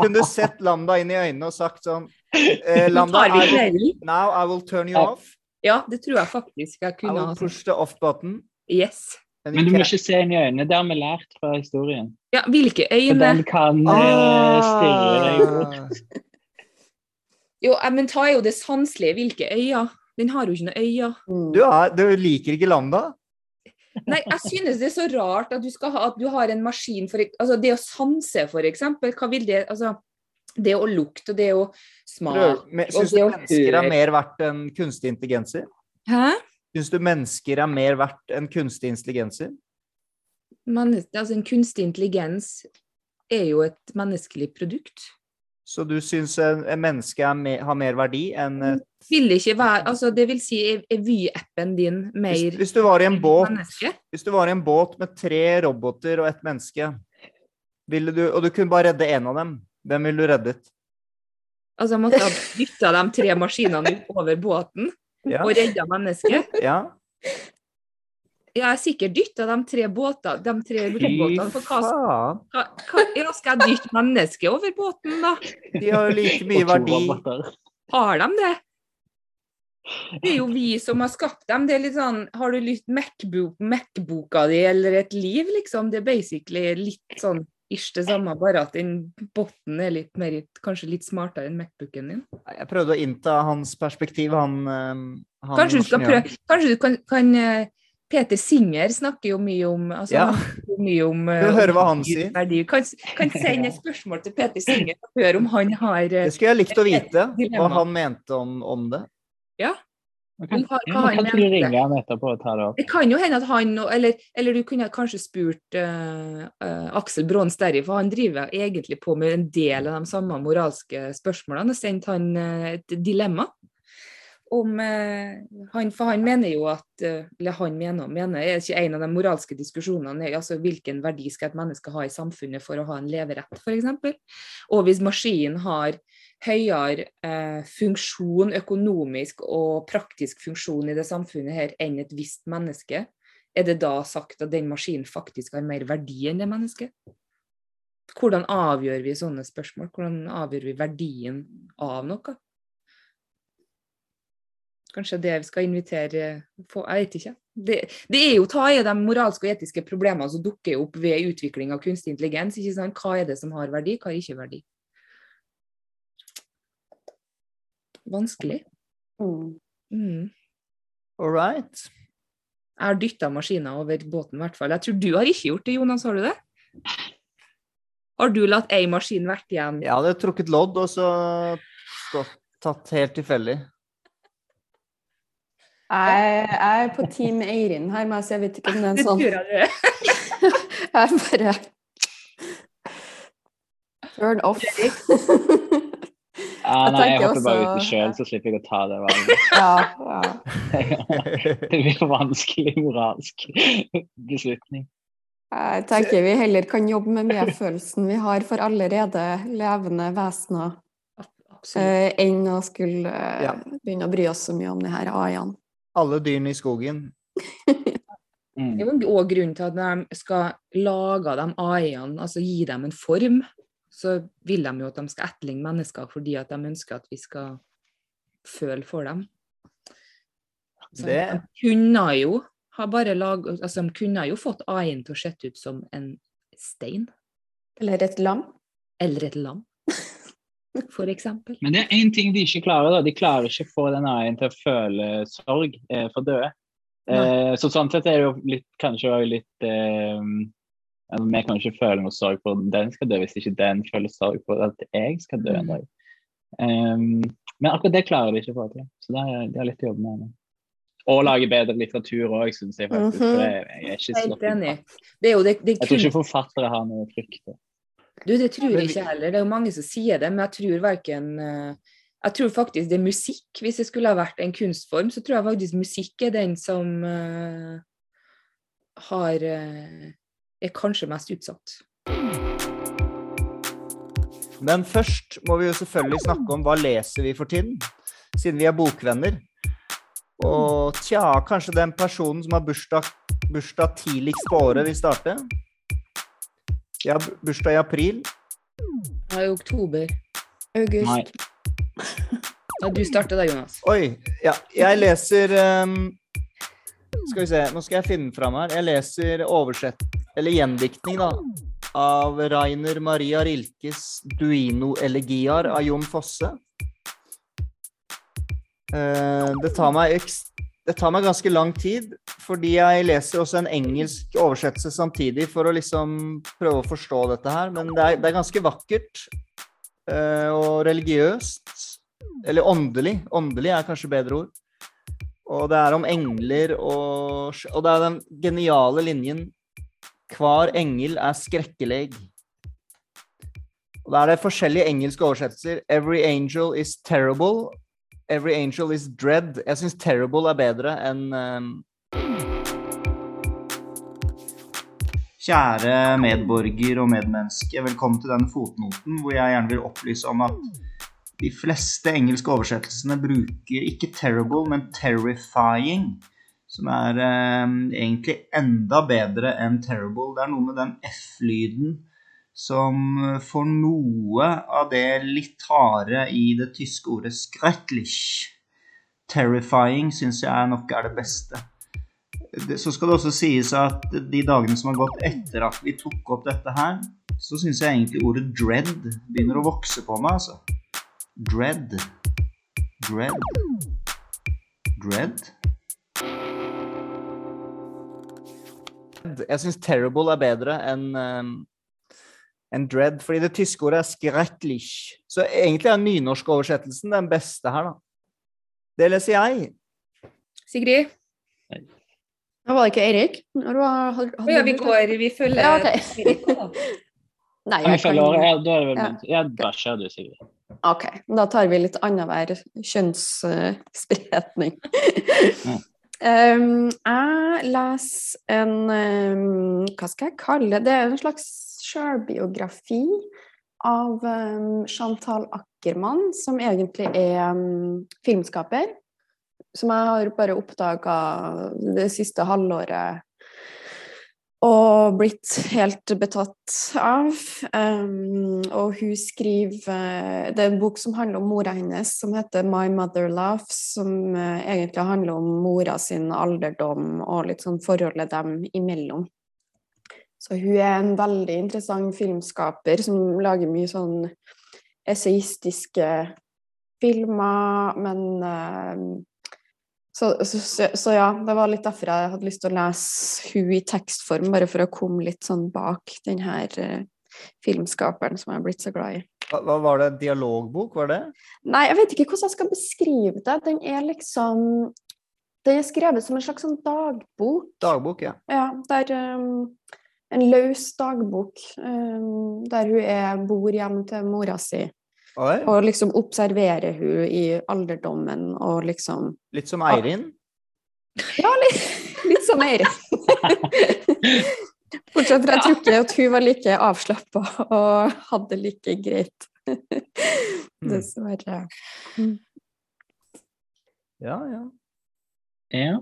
kunne, du, sett Lambda inn i øynene og sagt sånn eh, Lambda, I will, now I will turn you off. Ja, det tror jeg faktisk jeg I will push the off button. Yes. Men du må ikke se inn i øynene. Det har vi lært fra historien. Ja, hvilke For øyne? den kan ah. stirre deg bort. Jo, eh, men ta jo det sanselige. Hvilke øyne? Den har jo ikke noen øyne. Mm. Du, er, du liker ikke Lambda? Nei, jeg synes det er så rart at du skal ha at du har en maskin for Altså det å sanse, for eksempel. Hva vil det Altså Det å lukte, det å smake Syns du mennesker er mer verdt enn kunstig intelligenser? Hæ? Syns du mennesker er mer verdt enn kunstig intelligenser? Men, altså, en kunstig intelligens er jo et menneskelig produkt. Så du syns en, en menneske er mer, har mer verdi enn et Vil ikke være, altså det vil si, er, Vy-appen din mer hvis, hvis du var i en båt? Hvis du var i en båt med tre roboter og ett menneske, ville du, og du kunne bare redde én av dem, hvem ville du reddet? Altså, jeg måtte ha dytta de tre maskinene over båten Ja, og redda mennesket? ja. Jeg har sikkert dytta de tre båtene, de tre båtene. robotene. For hva, hva, hva ja, skal jeg dytte mennesket over båten, da? De har jo like mye verdi. Har de det? Det er jo vi som har skapt dem. Det er litt sånn, Har du lytt Mac-boka Mac-boka di eller et liv, liksom? Det er basically litt sånn ish det samme, bare at den botten er litt mer, kanskje litt smartere enn Mac-booken din. Jeg prøvde å innta hans perspektiv, han, eh, han Kanskje du skal prøve Kanskje du kan, kan eh, Peter Singer snakker jo mye om altså, Ja. jo mye om uh, høre hva han sier? verdi. Kan, kan sende et spørsmål til Peter Singer og høre om han har uh, Det skulle jeg likt å vite, hva han mente om, om det. Man kan, Hva- ja, hva han kan du mente. det kan jo hende at han, eller, eller du kunne kanskje spurt uh, eh, Aksel Braan Sterri, for han driver egentlig på med en del av de samme moralske spørsmålene, og sendt han eh, et dilemma. Om, eh, han, for han mener jo at eh, Eller han mener, og mener er ikke en av de moralske diskusjonene altså hvilken verdi skal et menneske ha i samfunnet for å ha en leverett, f.eks. Og hvis maskinen har høyere eh, funksjon, økonomisk og praktisk funksjon i det samfunnet her enn et visst menneske, er det da sagt at den maskinen faktisk har mer verdi enn det mennesket? Hvordan avgjør vi sånne spørsmål? Hvordan avgjør vi verdien av noe? Kanskje det vi skal invitere få, Jeg vet ikke. Det, det er jo ta i de moralske og etiske problemene som dukker opp ved utvikling av kunstig intelligens. Ikke sant? Hva er det som har verdi, hva har ikke verdi? Vanskelig. Mm. Mm. All right. Jeg har dytta maskiner over båten, i hvert fall. Jeg tror du har ikke gjort det, Jonas, har du det? Har du latt ei maskin vært igjen? Jeg hadde trukket lodd og så stått, tatt helt tilfeldig. Jeg, jeg er på team Eirin her, men jeg vet ikke om det er en sånn jeg er. <laughs> Bare Turn off. <laughs> Ja, Jeg nei, jeg tenker hopper bare uten uti sjøl, så slipper jeg å ta det valget. ja, ja. <laughs> Det blir for vanskelig moralsk beslutning. Jeg tenker vi heller kan jobbe med medfølelsen vi har for allerede levende vesener, eh, enn å skulle eh, begynne å bry oss så mye om de her AI-ene. Alle dyrene i skogen. <laughs> Mm. Det er jo òg grunnen til at når de skal lage de AI-ene, altså gi dem en form, så vil de jo at de skal etterligne mennesker fordi at de ønsker at vi skal føle for dem. Så Det- De kunne jo ha bare lag, altså de kunne jo fått AI-en til å se ut som en stein Eller et lam. eller et lam, for eksempel. Men det er én ting de ikke klarer. da. De klarer ikke å få den AI-en til å føle sorg eh, for døde. Eh, så sånn sett er det jo litt, kanskje også litt eh, altså, Vi kan ikke føle noe sorg for den skal dø, hvis ikke den føler sorg for at jeg skal dø en dag. Um, men akkurat det klarer de ikke å få til. Så det er, de har litt å jobbe med. Og lage bedre litteratur òg, syns jeg faktisk. For jeg, jeg er ikke slått inn. Det er jo det, det Jeg tror ikke forfattere har noe frykt. Du, det tror jeg ikke heller. Det er jo mange som sier det, men jeg tror verken eh, Jeg tror faktisk det er musikk. Hvis det skulle ha vært en kunstform, så tror jeg faktisk musikk er den som eh, har eh, er kanskje mest utsatt. Men først må vi jo selvfølgelig snakke om hva leser vi for tiden, siden vi er bokvenner. Og tja, kanskje den personen som har bursdag, bursdag tidligst på året vil starte? Jeg har bursdag i april. Ja, I oktober. August. Nei. <laughs> Ja, du starter da, Jonas. Oi, ja, jeg leser um, Skal vi se, nå skal jeg finne fram her. Jeg leser oversett, eller gjendiktning, da, av Rainer Maria Rilkes 'Duino elegiar' av Jon Fosse. Uh, det, tar meg eks det tar meg ganske lang tid, fordi jeg leser også en engelsk oversettelse samtidig for å liksom prøve å forstå dette her. Men det er, det er ganske vakkert. eh, og religiøst. Eller åndelig. Åndelig er kanskje bedre ord. Og det er om engler og Og det er den geniale linjen Hver engel er skrekkeleg. Og da er det forskjellige engelske oversettelser. Every angel is terrible. Every angel is dread. Jeg syns terrible er bedre enn um... Kjære medborger og medmenneske, velkommen til denne fotnoten hvor jeg gjerne vil opplyse om at de fleste engelske oversettelsene bruker ikke 'terrible', men 'terrifying'. Som er eh, egentlig enda bedre enn 'terrible'. Det er noe med den F-lyden som får noe av det litt harde i det tyske ordet skrettlich. 'Terrifying' syns jeg nok er det beste. Så skal det også sies at de dagene som har gått etter at vi tok opp dette her, så syns jeg egentlig ordet 'dread' begynner å vokse på meg, altså. Dread. Dread. Dread? Jeg syns 'terrible' er bedre enn ehm, enn 'dread', fordi det tyske ordet er 'skrecklich'. Så egentlig er nynorskoversettelsen den beste her, da. Det leser jeg. Sigrid? Nå var det ikke Eirik? Ja, vi går Vi følger Ja, ok. Erik nå, da. <laughs> Nei, jeg kan... året? Da er det vel du, Sigrid. Ok, da tar vi litt annenhver kjønnsspredning. Ja. Um, <laughs> jeg leser en um, Hva skal jeg kalle det? Det er en slags sjølbiografi av um, Chantal Ackermann, som egentlig er um, filmskaper. Som jeg har bare oppdaga det siste halvåret og blitt helt betatt av. Um, og hun skriver Det er en bok som handler om mora hennes, som heter 'My Mother Laughs', som eh, egentlig handler om mora sin alderdom og litt sånn forholdet dem imellom. Så hun er en veldig interessant filmskaper som lager mye sånn esaistiske filmer, men eh, så, så, så, ja, det var litt derfor jeg hadde lyst til å lese hun i tekstform, bare for å komme litt sånn bak den her eh, filmskaperen som jeg har blitt så glad i. Hva, hva var det? Dialogbok, var det? Nei, jeg vet ikke hvordan jeg skal beskrive det. Den er liksom Den er skrevet som en slags sånn dagbok. Dagbok, ja. Ja, der um, En løs dagbok um, der hun er, bor hjemme til mora si, Oi, og liksom observerer hun i alderdommen og liksom litt som Eirin. Ja, litt, litt som Eirin. <laughs> Bortsett fra jeg tror ikke at hun var like avslappa og hadde det like greit. Dessverre. Ja, ja. Ja.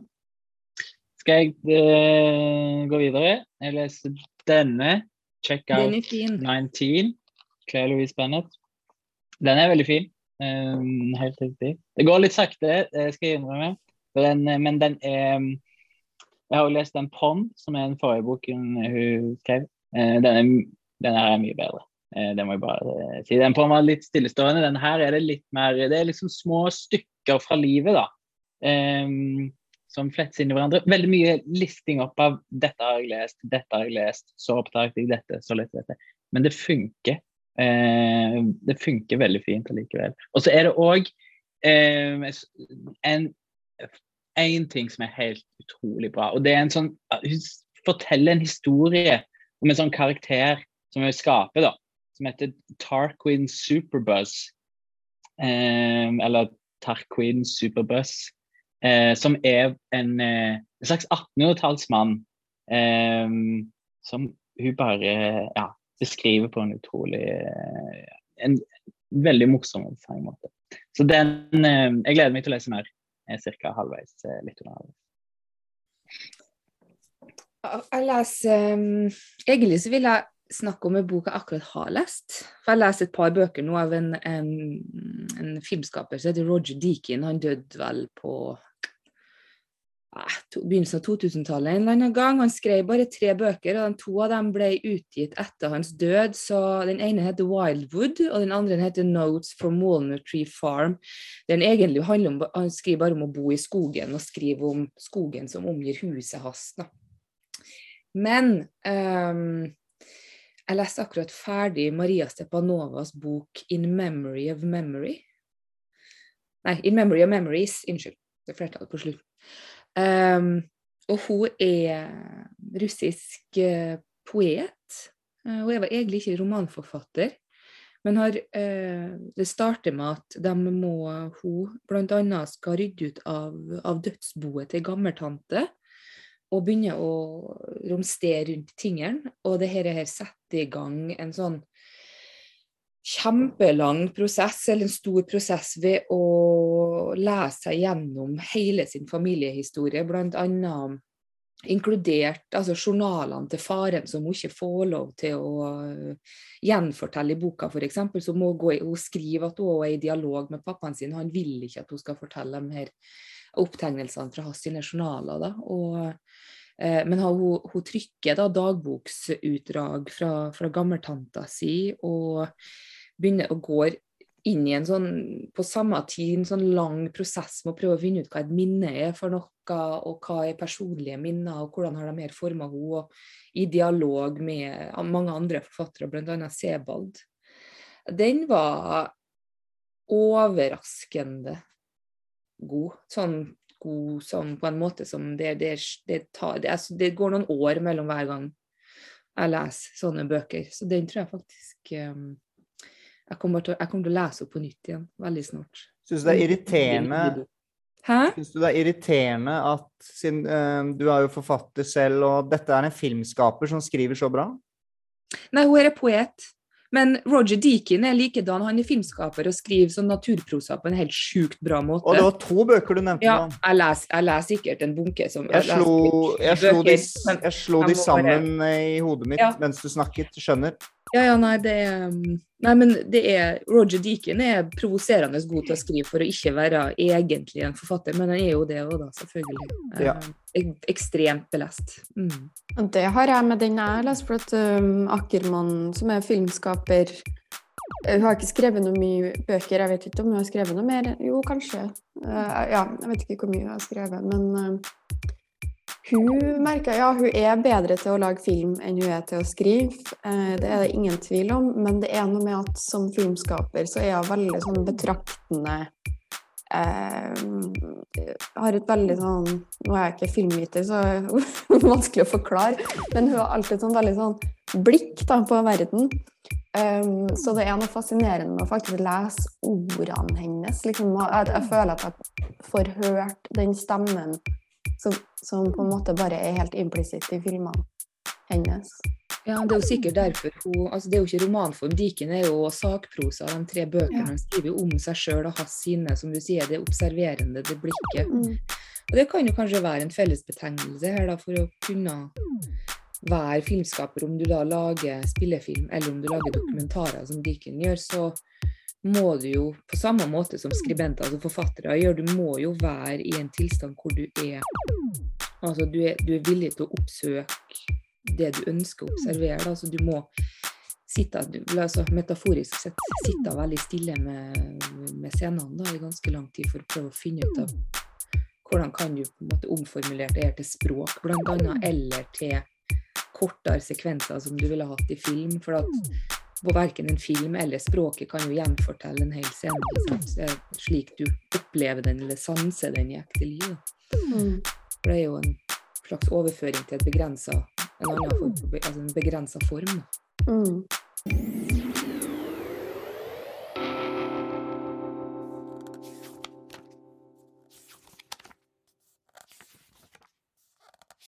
Skal jeg uh, gå videre? Jeg leser denne. Check out Den er 19. Claire Louise Bennett. Den er veldig fin. Um, helt riktig. Det går litt sakte, det skal jeg innrømme. Den, eh, men den er Jeg har jo lest den Pond, som er den forrige boken hun skrev. Denne, denne er, her er mye bedre. Eh, det må jeg bare eh, si. Den Pond var litt stillestående. Den her er det litt mer Det er liksom små stykker fra livet, da. Um, som flettes inn i hverandre. Veldig mye listing opp av 'dette har jeg lest', 'dette har jeg lest', 'så oppdaget jeg dette', 'så leste dette'. Men det funker. Eh, det funker veldig fint allikevel. Og så er det òg eh, en, en ting som er helt utrolig bra. Og det er en sånn Hun forteller en historie om en sånn karakter som hun skaper, da. Som heter Tarquin Superbuzz. Eh, eller Tarquin Superbuzz. Eh, som er en, eh, en slags 1800-tallsmann eh, som hun bare ja, beskriver på en utrolig eh, En veldig morsom og interessant måte. Så den eh, Jeg gleder meg til å lese mer. Er ca. halvveis. litt under halvveis. Jeg leser Egentlig så vil jeg snakke om en bok jeg akkurat har lest. For Jeg leser et par bøker nå av en, en, en filmskaper som heter Roger Deakin. Han døde vel på begynnelsen av 2000-tallet en eller annen gang. Han skrev bare tre bøker, og to av dem ble utgitt etter hans død. Så Den ene heter Wildwood, og den andre heter Notes from Walnut Tree Farm. Den egentlig handler om, Han skriver bare om å bo i skogen, og skriver om skogen som omgir huset hans. Men um, jeg leste akkurat ferdig Maria Stepanovas bok 'In Memory of Memory'. Nei, 'In Memory of Memories'. Unnskyld. Det er flertallet på slutt. Um, og hun er russisk eh, poet. Uh, hun er egentlig ikke romanforfatter. Men har, uh, det starter med at de må, hun bl.a. skal rydde ut av, av dødsboet til gammeltante. Og begynne å romstere rundt tingene. Og det her, her setter i gang en sånn kjempelang prosess, eller en stor prosess, ved å lese seg gjennom hele sin familiehistorie. Annet inkludert altså journalene til faren som hun ikke får lov til å uh, gjenfortelle i boka, f.eks. Så må hun, gå, hun skrive at hun er i dialog med pappaen sin. Han vil ikke at hun skal fortelle de her opptegnelsene fra hans journaler. Da. Og, uh, men hun, hun, trykker da dagboksutdrag fra, fra gammeltanta si og begynner å gå inn i en sånn, på samme tid en sånn lang prosess med å prøve å finne ut hva et minne er for noe, og hva er personlige minner, og hvordan har de her forma henne, i dialog med mange andre forfattere, bl.a. Sebald. Den var overraskende god. Sånn god som på en måte som det, det, det, tar, det, altså, det går noen år mellom hver gang jeg leser sånne bøker. Så den tror jeg faktisk um, jeg kommer, til, jeg kommer, til, å lese opp på nytt igjen veldig snart. Syns du det er irriterende Hæ? Syns du det er irriterende at siden uh, du er jo forfatter selv, og dette er en filmskaper som skriver så bra? Nei, hun er poet. Men Roger Deakin er likedan. Han er filmskaper og skriver sånn naturprosa på en helt sjukt bra måte. Og det var to bøker du nevnte? Ja, jeg leser, jeg leser sikkert en bunke som Jeg, jeg slo, jeg slo, de, jeg slo de sammen i hodet mitt ja. mens du snakket. Skjønner. Ja, ja, nei, det er um, Nei, men det er Roger Deacon er provoserende god til å skrive for å ikke være egentlig en forfatter, men han er jo det òg, da, selvfølgelig. Ja. Eh, ekstremt belest. Mm. Det har jeg med den jeg leser, for at um, Ackermann, som er filmskaper Hun har ikke skrevet noe mye bøker, jeg vet ikke om hun har skrevet noe mer. Jo, kanskje. Uh, ja, jeg vet ikke hvor mye hun har skrevet, men uh, hun merker ja, hun er bedre til å lage film enn hun er til å skrive. Eh, det er det ingen tvil om, men det er noe med at som filmskaper så er hun veldig sånn betraktende eh, har et veldig sånn Nå er jeg ikke filmviter, så det <laughs> er vanskelig å forklare, men hun har alltid sånn veldig sånn blikk da, på verden. Um, så det er noe fascinerende med å faktisk lese ordene hennes. Liksom, jeg, jeg føler at jeg får hørt den stemmen som, som, på en måte bare er helt implisitt i filmene hennes. Ja, Det er jo sikkert derfor hun altså Det er jo ikke romanform. Diken er jo sakprosa. De tre bøkene ja. han skriver jo om seg sjøl og hans sine, som du sier, det observerende, det blikket. Mm. Og Det kan jo kanskje være en fellesbetegnelse her da, for å kunne være filmskaper, om du da lager spillefilm eller om du lager dokumentarer, som Diken gjør. så må du jo, på samme måte som skribenter, altså forfattere, gjør, du må jo være i en tilstand hvor du er Altså, du er, du er villig til å oppsøke det du ønsker å observere. Altså, du må sitte du, altså, Metaforisk sett sitte veldig stille med, med scenene da, i ganske lang tid for å prøve å finne ut av hvordan kan du på en måte omformulere det her til språk, bl.a., eller til kortere sekvenser som du ville hatt i film. for at på verken en film eller språket kan jo gjenfortelle en hel scene. Slik du opplever den eller sanser den i ekte liv. Mm. For det er jo en slags overføring til et begrensa, en annen form, altså en begrensa form. Mm.